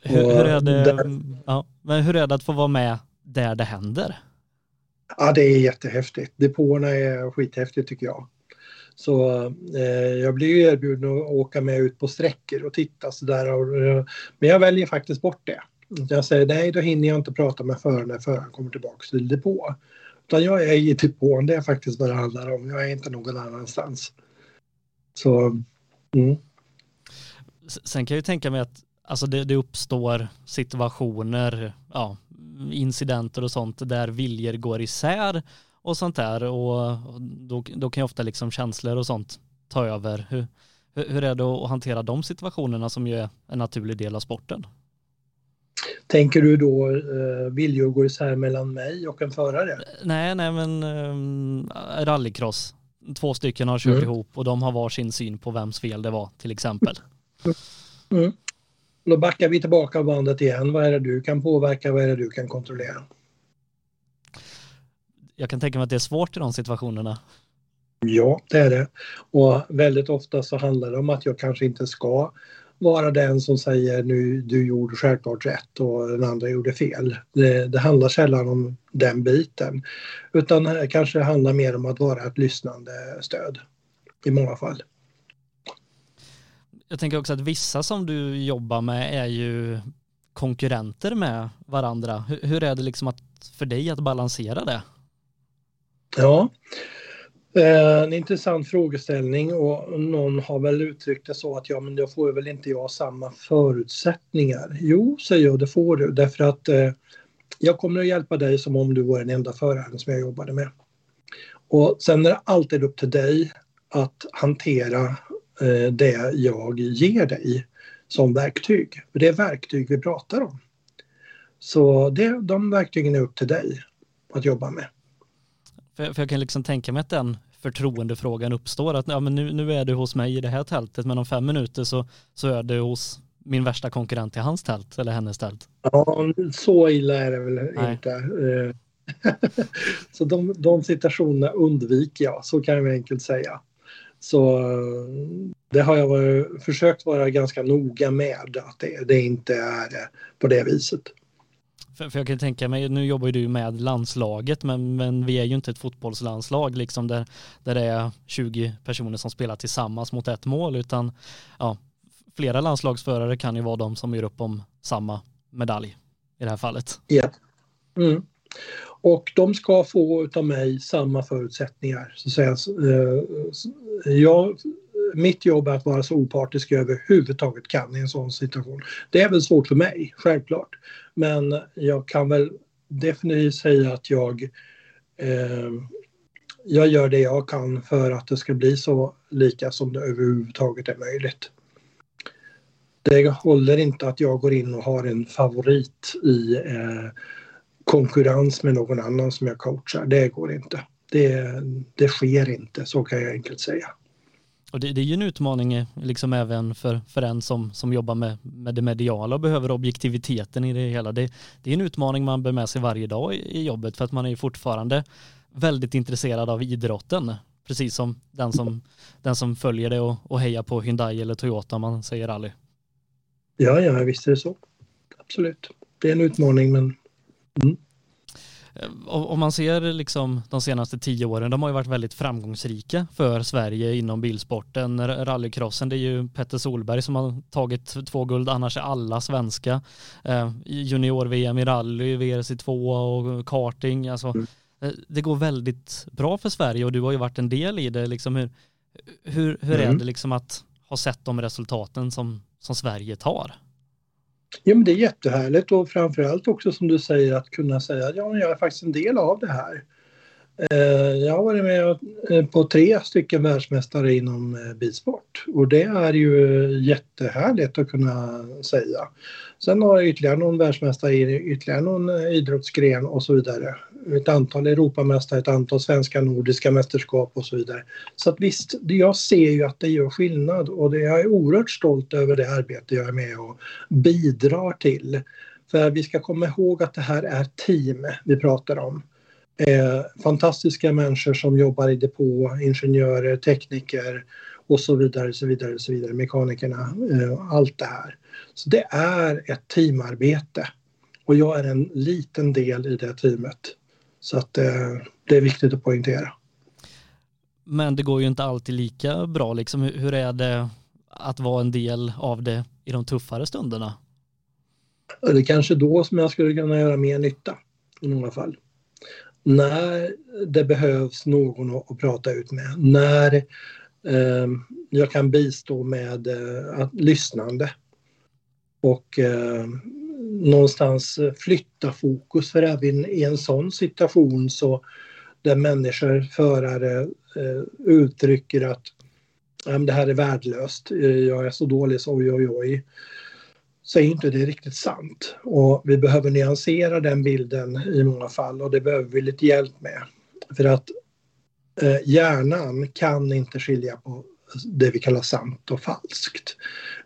Hur, hur, är det, där, ja, men hur är det att få vara med där det händer? Ja, det är jättehäftigt. Depåerna är skithäftigt tycker jag. Så eh, jag blir ju erbjuden att åka med ut på sträckor och titta sådär. Eh, men jag väljer faktiskt bort det. Jag säger nej, då hinner jag inte prata med föraren när föraren kommer tillbaka till depå. Utan jag är i depån, det är faktiskt vad det handlar om. Jag är inte någon annanstans. Så, mm. Sen kan jag ju tänka mig att alltså det, det uppstår situationer, ja, incidenter och sånt där viljor går isär och sånt där och då, då kan ju ofta liksom känslor och sånt ta över. Hur, hur är det att hantera de situationerna som ju är en naturlig del av sporten? Tänker du då eh, viljor går isär mellan mig och en förare? Nej, nej men eh, rallycross. Två stycken har kört mm. ihop och de har var sin syn på vems fel det var till exempel. Mm. Då backar vi tillbaka bandet igen. Vad är det du kan påverka? Vad är det du kan kontrollera? Jag kan tänka mig att det är svårt i de situationerna. Ja, det är det. Och väldigt ofta så handlar det om att jag kanske inte ska vara den som säger nu du gjorde självklart rätt och den andra gjorde fel. Det, det handlar sällan om den biten. Utan det kanske handlar mer om att vara ett lyssnande stöd i många fall. Jag tänker också att vissa som du jobbar med är ju konkurrenter med varandra. Hur, hur är det liksom att, för dig att balansera det? Ja, eh, en intressant frågeställning och någon har väl uttryckt det så att ja men då får väl inte jag samma förutsättningar. Jo, säger jag, det får du därför att eh, jag kommer att hjälpa dig som om du var den enda föraren som jag jobbade med. Och sen är det alltid upp till dig att hantera eh, det jag ger dig som verktyg. För det är verktyg vi pratar om. Så det, de verktygen är upp till dig att jobba med. För, för jag kan liksom tänka mig att den förtroendefrågan uppstår. Att ja, men nu, nu är du hos mig i det här tältet men om fem minuter så, så är du hos min värsta konkurrent i hans tält eller hennes tält. Ja, så illa är det väl Nej. inte. Eh, så de, de situationerna undviker jag, så kan jag enkelt säga. Så det har jag varit, försökt vara ganska noga med att det, det inte är på det viset. För, för, jag kan tänka mig, nu jobbar ju du med landslaget, men, men vi är ju inte ett fotbollslandslag liksom där, där det är 20 personer som spelar tillsammans mot ett mål, utan ja, flera landslagsförare kan ju vara de som gör upp om samma medalj i det här fallet. Ja. Mm. Och de ska få av mig samma förutsättningar. Så att säga. Eh, jag mitt jobb är att vara så opartisk jag överhuvudtaget kan i en sån situation. Det är väl svårt för mig, självklart. Men jag kan väl definitivt säga att jag, eh, jag gör det jag kan för att det ska bli så lika som det överhuvudtaget är möjligt. Det håller inte att jag går in och har en favorit i eh, konkurrens med någon annan som jag coachar. Det går inte. Det, det sker inte, så kan jag enkelt säga. Och det, det, är ju en utmaning eh, liksom även för, för en som, som jobbar med, med det mediala och behöver objektiviteten i det hela. Det, det är en utmaning man bär med sig varje dag i, i jobbet för att man är ju fortfarande väldigt intresserad av idrotten. Precis som den som, den som följer det och, och hejar på Hyundai eller Toyota om man säger rally. Ja, ja, visst är det så. Absolut. Det är en utmaning men mm. Eh, om man ser liksom de senaste tio åren, de har ju varit väldigt framgångsrika för Sverige inom bilsporten. Rallycrossen, det är ju Petter Solberg som har tagit två guld, annars är alla svenska. Eh, Junior-VM i rally, VRC2 och karting, alltså mm. Eh, det går väldigt bra för Sverige och du har ju varit en del i det. Liksom hur hur, hur mm. är det liksom att ha sett de resultaten som, som Sverige tar? Ja, men det är jättehärligt och framförallt också som du säger att kunna säga att ja, jag är faktiskt en del av det här. Eh, jag har varit med eh, på tre stycken världsmästare inom eh, bilsport och det är ju jättehärligt att kunna säga. Sen har jag ytterligare någon världsmästare i ytterligare någon idrottsgren och så vidare. Ett antal Europamästare, ett antal svenska nordiska mästerskap och så vidare. Så att visst, jag ser ju att det gör skillnad och jag är oerhört stolt över det arbete jag är med och bidrar till. För vi ska komma ihåg att det här är team vi pratar om eh, fantastiska människor som jobbar i depå, ingenjörer, tekniker och så vidare, så vidare, så vidare, mekanikerna, eh, allt det här. Så det är ett teamarbete och jag är en liten del i det teamet. Så att eh, det är viktigt att poängtera. Men det går ju inte alltid lika bra liksom. Hur är det att vara en del av det i de tuffare stunderna? Det är kanske då som jag skulle kunna göra mer nytta i många fall när det behövs någon att, prata ut med, när eh, jag kan bistå med eh, att, lyssnande. Och eh, någonstans flytta fokus. För även i en sån situation så där människor, förare eh, uttrycker att det här är värdelöst, jag är så dålig så oj oj oj så är inte det riktigt sant. Och vi behöver nyansera den bilden i många fall och det behöver vi lite hjälp med. För att eh, hjärnan kan inte skilja på det vi kallar sant och falskt.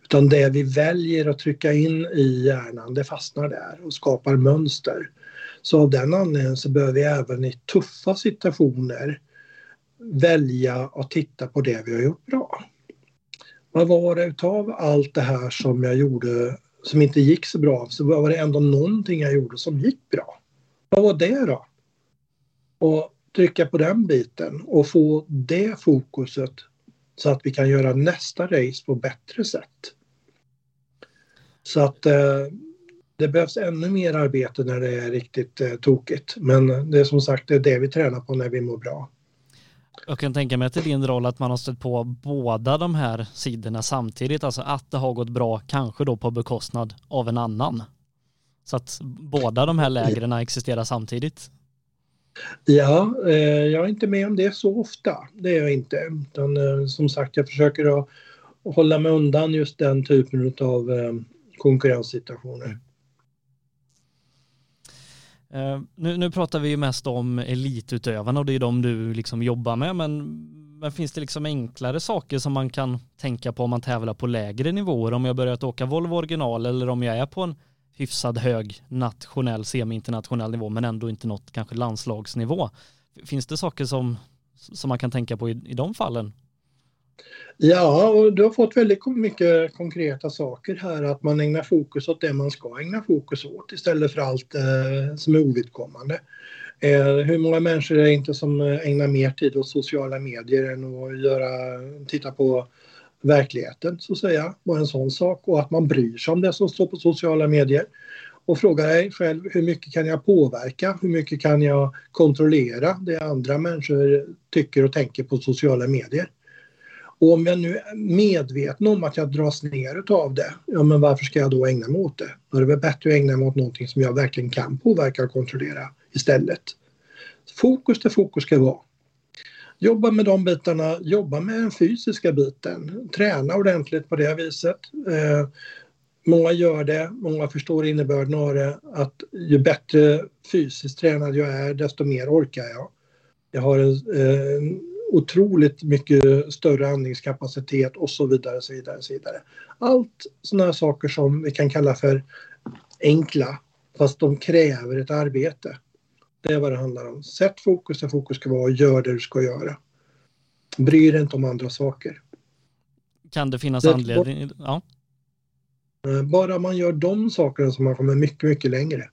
Utan det vi väljer att trycka in i hjärnan, det fastnar där och skapar mönster. Så av den anledningen så behöver vi även i tuffa situationer välja att titta på det vi har gjort bra. vad var det utav allt det här som jag gjorde som inte gick så bra, så var det ändå någonting jag gjorde som gick bra. Vad var det då? Och trycka på den biten och få det fokuset så att vi kan göra nästa race på bättre sätt. Så att eh, det behövs ännu mer arbete när det är riktigt eh, tokigt. Men det är som sagt det är det vi tränar på när vi mår bra. Jag kan tänka mig att det är din roll att man har stött på båda de här sidorna samtidigt, alltså att det har gått bra, kanske då på bekostnad av en annan. Så att båda de här lägren existerar samtidigt. Ja, eh, jag är inte med om det så ofta. Det är jag inte. Utan, eh, som sagt, jag försöker att hålla mig undan just den typen av eh, konkurrenssituationer. Eh, nu, nu pratar vi ju mest om elitutövarna och det är de du liksom jobbar med men, men finns det liksom enklare saker som man kan tänka på om man tävlar på lägre nivåer? Om jag börjat åka Volvo original eller om jag är på en hyfsad hög nationell, semi-internationell nivå men ändå inte något kanske landslagsnivå. Finns det saker som, som man kan tänka på i, i de fallen? Ja, och du har fått väldigt mycket konkreta saker här. Att man ägnar fokus åt det man ska ägna fokus åt istället för allt eh, som är ovidkommande. Eh, hur många människor är det inte som eh, ägnar mer tid åt sociala medier än att göra, titta på verkligheten, så att säga. Bara en sån sak. Och att man bryr sig om det som står på sociala medier. Och fråga dig själv, hur mycket kan jag påverka? Hur mycket kan jag kontrollera det andra människor tycker och tänker på sociala medier? Och om jag nu är medveten om att jag dras ner av det, ja men varför ska jag då ägna mig åt det? Då är det väl bättre att ägna mig åt någonting som jag verkligen kan påverka och kontrollera istället. Fokus där fokus ska vara. Jobba med de bitarna, jobba med den fysiska biten, träna ordentligt på det viset. Eh, många gör det, många förstår innebörden av det, att ju bättre fysiskt tränad jag är, desto mer orkar jag. Jag har en, eh, otroligt mycket större andningskapacitet och så vidare. Så vidare, så vidare. Allt sådana saker som vi kan kalla för enkla, fast de kräver ett arbete. Det är vad det handlar om. Sätt fokus där fokus ska vara och gör det du ska göra. Bry dig inte om andra saker. Kan det finnas det, anledning? Ja. Eh, bara man gör de sakerna som man kommer mycket, mycket längre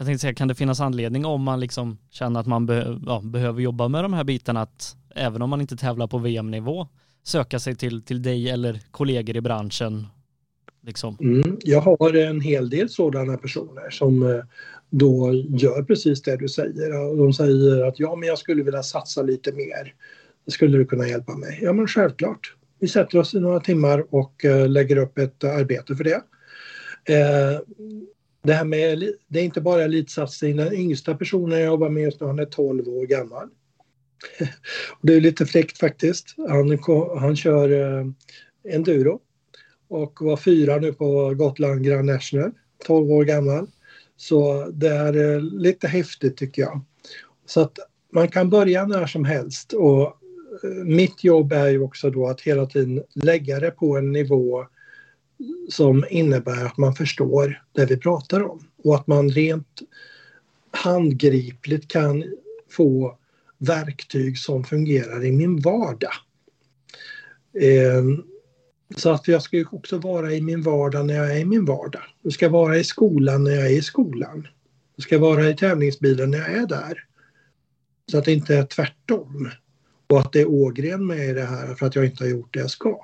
jag tänkte säga, kan det finnas anledning om man liksom känner att man be ja, behöver jobba med de här bitarna att även om man inte tävlar på VM-nivå söka sig till, till dig eller kollegor i branschen? Liksom? Mm, jag har en hel del sådana personer som eh, då gör precis det du säger. De säger att ja, men jag skulle vilja satsa lite mer. Skulle du kunna hjälpa mig? Ja, men självklart. Vi sätter oss i några timmar och eh, lägger upp ett arbete för det. Eh, det här med, det är inte bara elitsatsning. Den yngsta personen jag jobbar med just nu, han är 12 år gammal. det är lite fräckt faktiskt. Han, han kör eh, enduro och var fyra nu på Gotland Grand National, 12 år gammal. Så det är eh, lite häftigt tycker jag. Så att man kan börja när som helst och eh, mitt jobb är ju också då att hela tiden lägga det på en nivå som innebär att man förstår det vi pratar om och att man rent handgripligt kan få verktyg som fungerar i min vardag. Eh, så att jag ska också vara i min vardag när jag är i min vardag. Jag ska vara i skolan när jag är i skolan. Jag ska vara i tävlingsbilen när jag är där. Så att det inte är tvärtom. Och att det är Ågren med i det här för att jag inte har gjort det jag ska.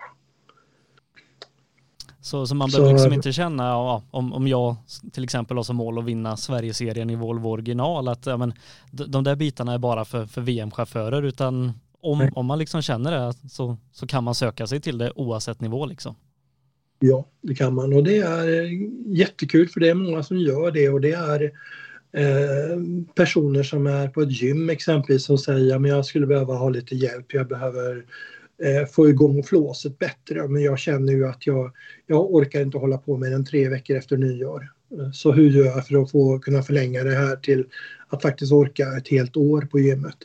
Så, så man behöver liksom inte känna, ja, om, om jag till exempel har som mål att vinna Sverigeserien i Volvo original, att ja, men, de där bitarna är bara för, för VM-chaufförer, utan om, om man liksom känner det så, så kan man söka sig till det oavsett nivå liksom. Ja, det kan man. Och det är jättekul för det är många som gör det. Och det är eh, personer som är på ett gym exempelvis som säger att jag skulle behöva ha lite hjälp, jag behöver eh, få igång flåset bättre. Men jag känner ju att jag, jag orkar inte hålla på med den tre veckor efter nyår. Eh, så hur gör jag för att få kunna förlänga det här till att faktiskt orka ett helt år på gymmet?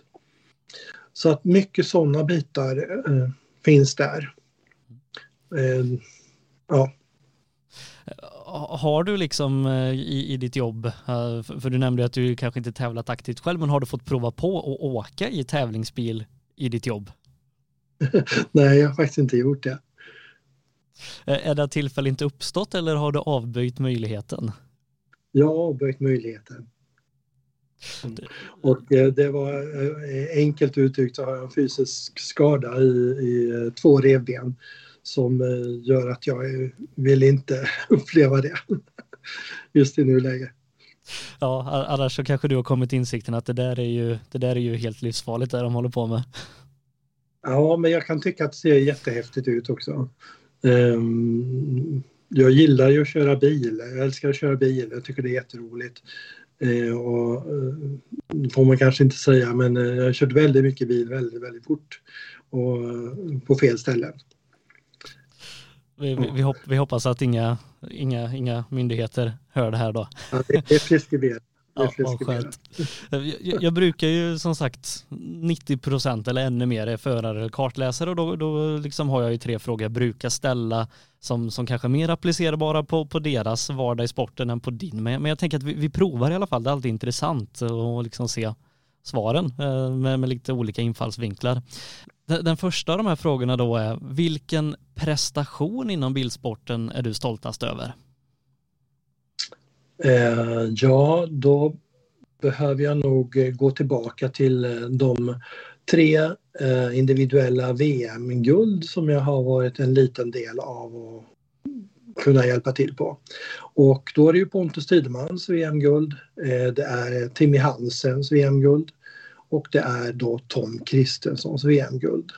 Så att mycket sådana bitar eh, finns där. Eh, ja. Har du liksom eh, i, i ditt jobb, eh, för du nämnde att du kanske inte tävlat aktivt själv, men har du fått prova på att åka i tävlingsbil i ditt jobb? Nej, jag har faktiskt inte gjort det. Är det tillfälle inte uppstått eller har du avböjt möjligheten? Jag har avböjt möjligheten. Och det var enkelt uttryckt så har jag en fysisk skada i, i två revben som gör att jag vill inte uppleva det just i nuläget. Ja, annars så kanske du har kommit insikten att det där är ju, det där är ju helt livsfarligt det de håller på med. Ja, men jag kan tycka att det ser jättehäftigt ut också. Um, jag gillar ju att köra bil. Jag älskar att köra bil. Jag tycker det är jätteroligt. Uh, och, uh, får man kanske inte säga, men uh, jag har kört väldigt mycket bil väldigt, väldigt fort. Och på fel ställen. Vi, vi, hopp, vi, hoppas att inga, inga, inga myndigheter hör det här då. Ja, det är preskriberat. Ja, skönt. Jag, jag, brukar ju som sagt 90 procent eller ännu mer är förare eller kartläsare och då, då liksom har jag ju tre frågor jag brukar ställa som, som kanske är mer applicerbara på, på deras vardag i sporten än på din. Men, men jag tänker att vi, vi provar i alla fall, det är alltid intressant att liksom se svaren eh, med, med lite olika infallsvinklar. Den, den första av de här frågorna då är, vilken prestation inom bilsporten är du stoltast över? Eh, ja, då behöver jag nog eh, gå tillbaka till eh, de tre eh, individuella VM-guld som jag har varit en liten del av och kunna hjälpa till på. Och då är det ju Pontus Tidemans VM-guld, eh, det är eh, Timmy Hansens VM-guld och det är då Tom Kristenssons VM-guld.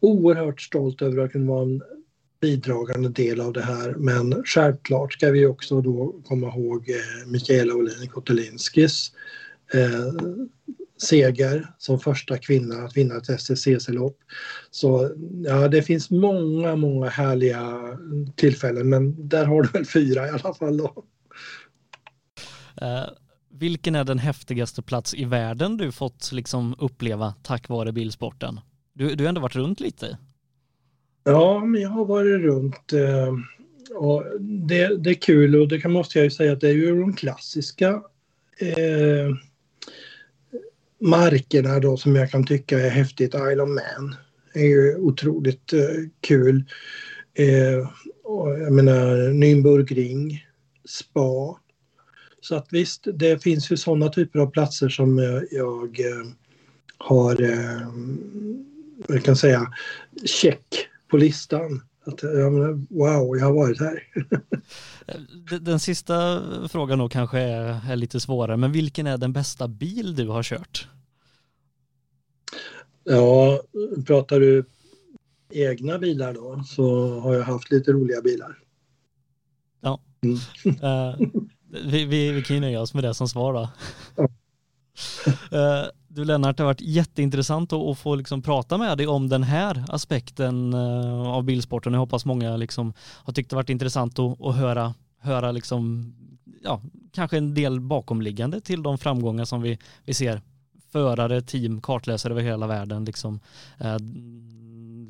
Oerhört stolt över att kunna vara en bidragande del av det här. Men självklart ska vi också då komma ihåg eh, Mikaela Olin Kotelinskis eh, seger som första kvinna att vinna ett STCC-lopp. Så ja, det finns många, många härliga tillfällen men där har du väl fyra i alla fall då. Uh, vilken är den häftigaste plats i världen du fått liksom uppleva tack vare bilsporten? Du, du har ändå varit runt lite. Ja, men jag har varit runt. Eh, och det, det, är kul och det kan, måste jag ju säga att det är ju de klassiska eh, markerna då som jag kan tycka är häftigt. Isle of Man är ju otroligt eh, kul. Eh, och jag menar Nürnbergring, Spa. Så att visst, det finns ju sådana typer av platser som jag, jag eh, har, eh, jag kan säga, check på listan. Att, jag menar, wow, jag har varit här. den sista frågan då kanske är, är lite svårare, men vilken är den bästa bil du har kört? Ja, pratar du egna bilar då så har jag haft lite roliga bilar. Ja, mm. uh, vi, vi, vi kan ju nöja oss med det som svar då. Ja. Uh, du Lennart, det har varit jätteintressant att, få liksom prata med dig om den här aspekten eh, av bilsporten. Jag hoppas många liksom har tyckt det varit intressant att, att höra, höra liksom, ja, kanske en del bakomliggande till de framgångar som vi, vi ser förare, team, kartläsare över hela världen liksom, eh,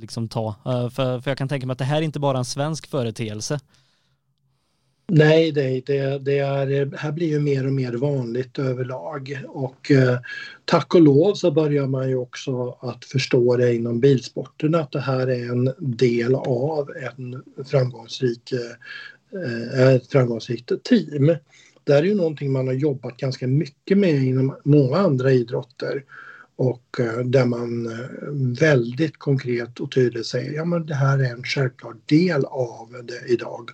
liksom ta. Eh, för, för jag kan tänka mig att det här är inte bara en svensk företeelse Nej, det, det, det är, här blir ju mer och mer vanligt överlag och eh, tack och lov så börjar man ju också att förstå det inom bilsporten att det här är en del av en framgångsrik, eh, eh ett framgångsrikt team. Det här är ju någonting man har jobbat ganska mycket med inom många andra idrotter och eh, där man eh, väldigt konkret och tydligt säger ja men det här är en självklar del av det idag.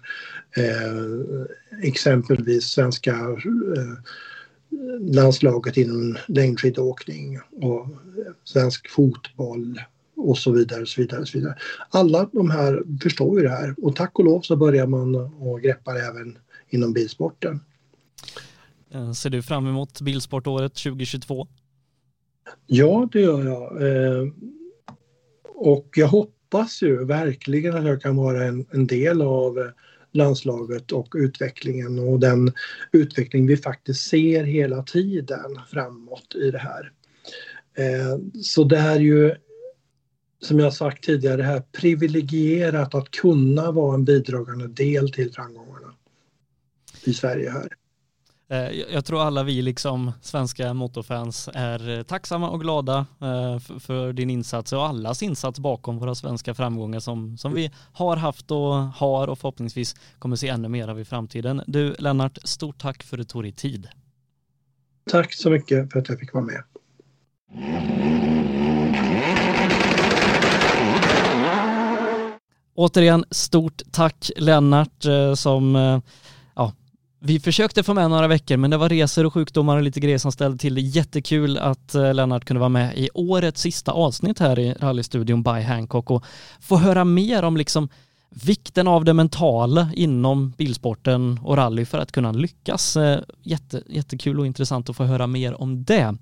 Eh, exempelvis svenska eh, landslaget inom längdskidåkning och svensk fotboll och så vidare. Så vidare, så vidare. Alla de här förstår ju det här och tack och lov så börjar man och greppa det även inom bilsporten. Eh, ser du fram emot bilsportåret 2022? Ja, det gör jag. Eh, och jag hoppas ju verkligen att jag kan vara en, en del av eh, landslaget och utvecklingen och den utveckling vi faktiskt ser hela tiden framåt i det här. Eh, så det är ju som jag sagt tidigare, det här privilegierat att kunna vara en bidragande del till framgångarna i Sverige här. Eh, jag tror alla vi liksom svenska motorfans är tacksamma och glada för din insats och allas insats bakom våra svenska framgångar som, som vi har haft och har och förhoppningsvis kommer se ännu mer av i framtiden. Du Lennart, stort tack för att du tog dig tid. Tack så mycket för att jag fick vara med. Återigen, stort tack Lennart eh, som eh, vi försökte få med några veckor men det var resor och sjukdomar och lite grejer som ställde till det. Jättekul att eh, Lennart kunde vara med i årets sista avsnitt här i rallystudion by Hancock och få höra mer om liksom vikten av det mentala inom bilsporten och rally för att kunna lyckas. Eh, jätte, jättekul och intressant att få höra mer om det.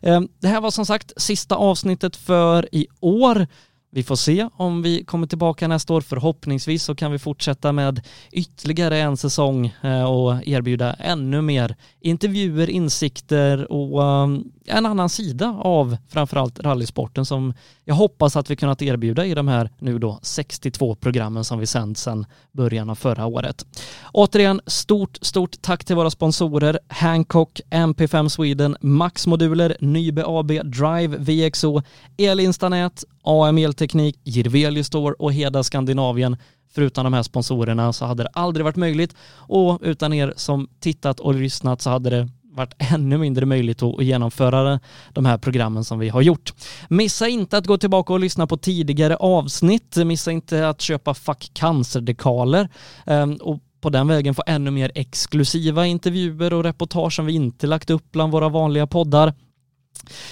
Eh, det här var som sagt sista avsnittet för i år. Vi får se om vi kommer tillbaka nästa år. Förhoppningsvis så kan vi fortsätta med ytterligare en säsong eh, och erbjuda ännu mer intervjuer, insikter och ehm, en annan sida av framförallt rallysporten som jag hoppas att vi kunnat erbjuda i de här nu då 62 programmen som vi sänt sedan början av förra året. Återigen, stort, stort tack till våra sponsorer Hancock, MP5 Sweden, Max Moduler, Nybe AB, Drive, VXO, Elinstanät, AM Elteknik, Jirvelius Store och Heda Skandinavien Förutom de här sponsorerna så hade det aldrig varit möjligt och utan er som tittat och lyssnat så hade det varit ännu mindre möjligt att genomföra de här programmen som vi har gjort. Missa inte att gå tillbaka och lyssna på tidigare avsnitt. Missa inte att köpa Fuck Cancer-dekaler ehm, och på den vägen få ännu mer exklusiva intervjuer och reportage som vi inte lagt upp bland våra vanliga poddar.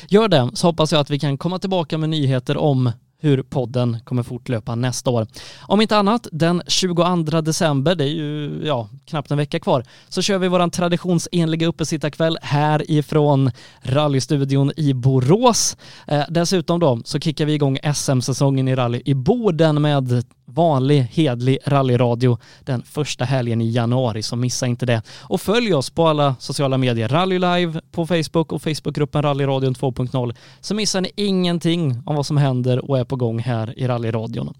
Gör det så hoppas jag att vi kan komma tillbaka med nyheter om hur podden kommer fortlöpa nästa år. Om inte annat, den 22 december, det är ju ja, knappt en vecka kvar, så kör vi våran traditionsenliga uppesittarkväll härifrån rallystudion i Borås. Eh, dessutom då så kickar vi igång SM-säsongen i rally i Boden med vanlig hedlig rallyradio den första helgen i januari, så missa inte det. Och följ oss på alla sociala medier, Rally Live på Facebook och Facebookgruppen Rallyradion 2.0, så missar ni ingenting om vad som händer och är på gång här i rallyradion.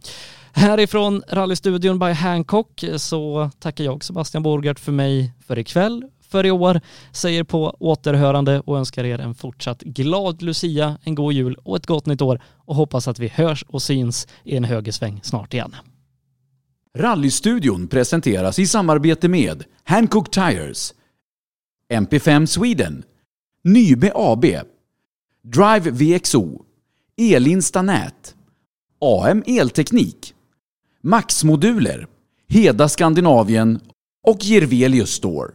Härifrån rallystudion by Hancock så tackar jag Sebastian Borgert för mig för ikväll, för i år, säger på återhörande och önskar er en fortsatt glad Lucia, en god jul och ett gott nytt år och hoppas att vi hörs och syns i en högersväng snart igen. Rallystudion presenteras i samarbete med Hancock Tires, MP5 Sweden, Nybe AB, Drive VXO, Elinsta Nät, AM Elteknik, Max Moduler, Heda Skandinavien och Jirvelius Store.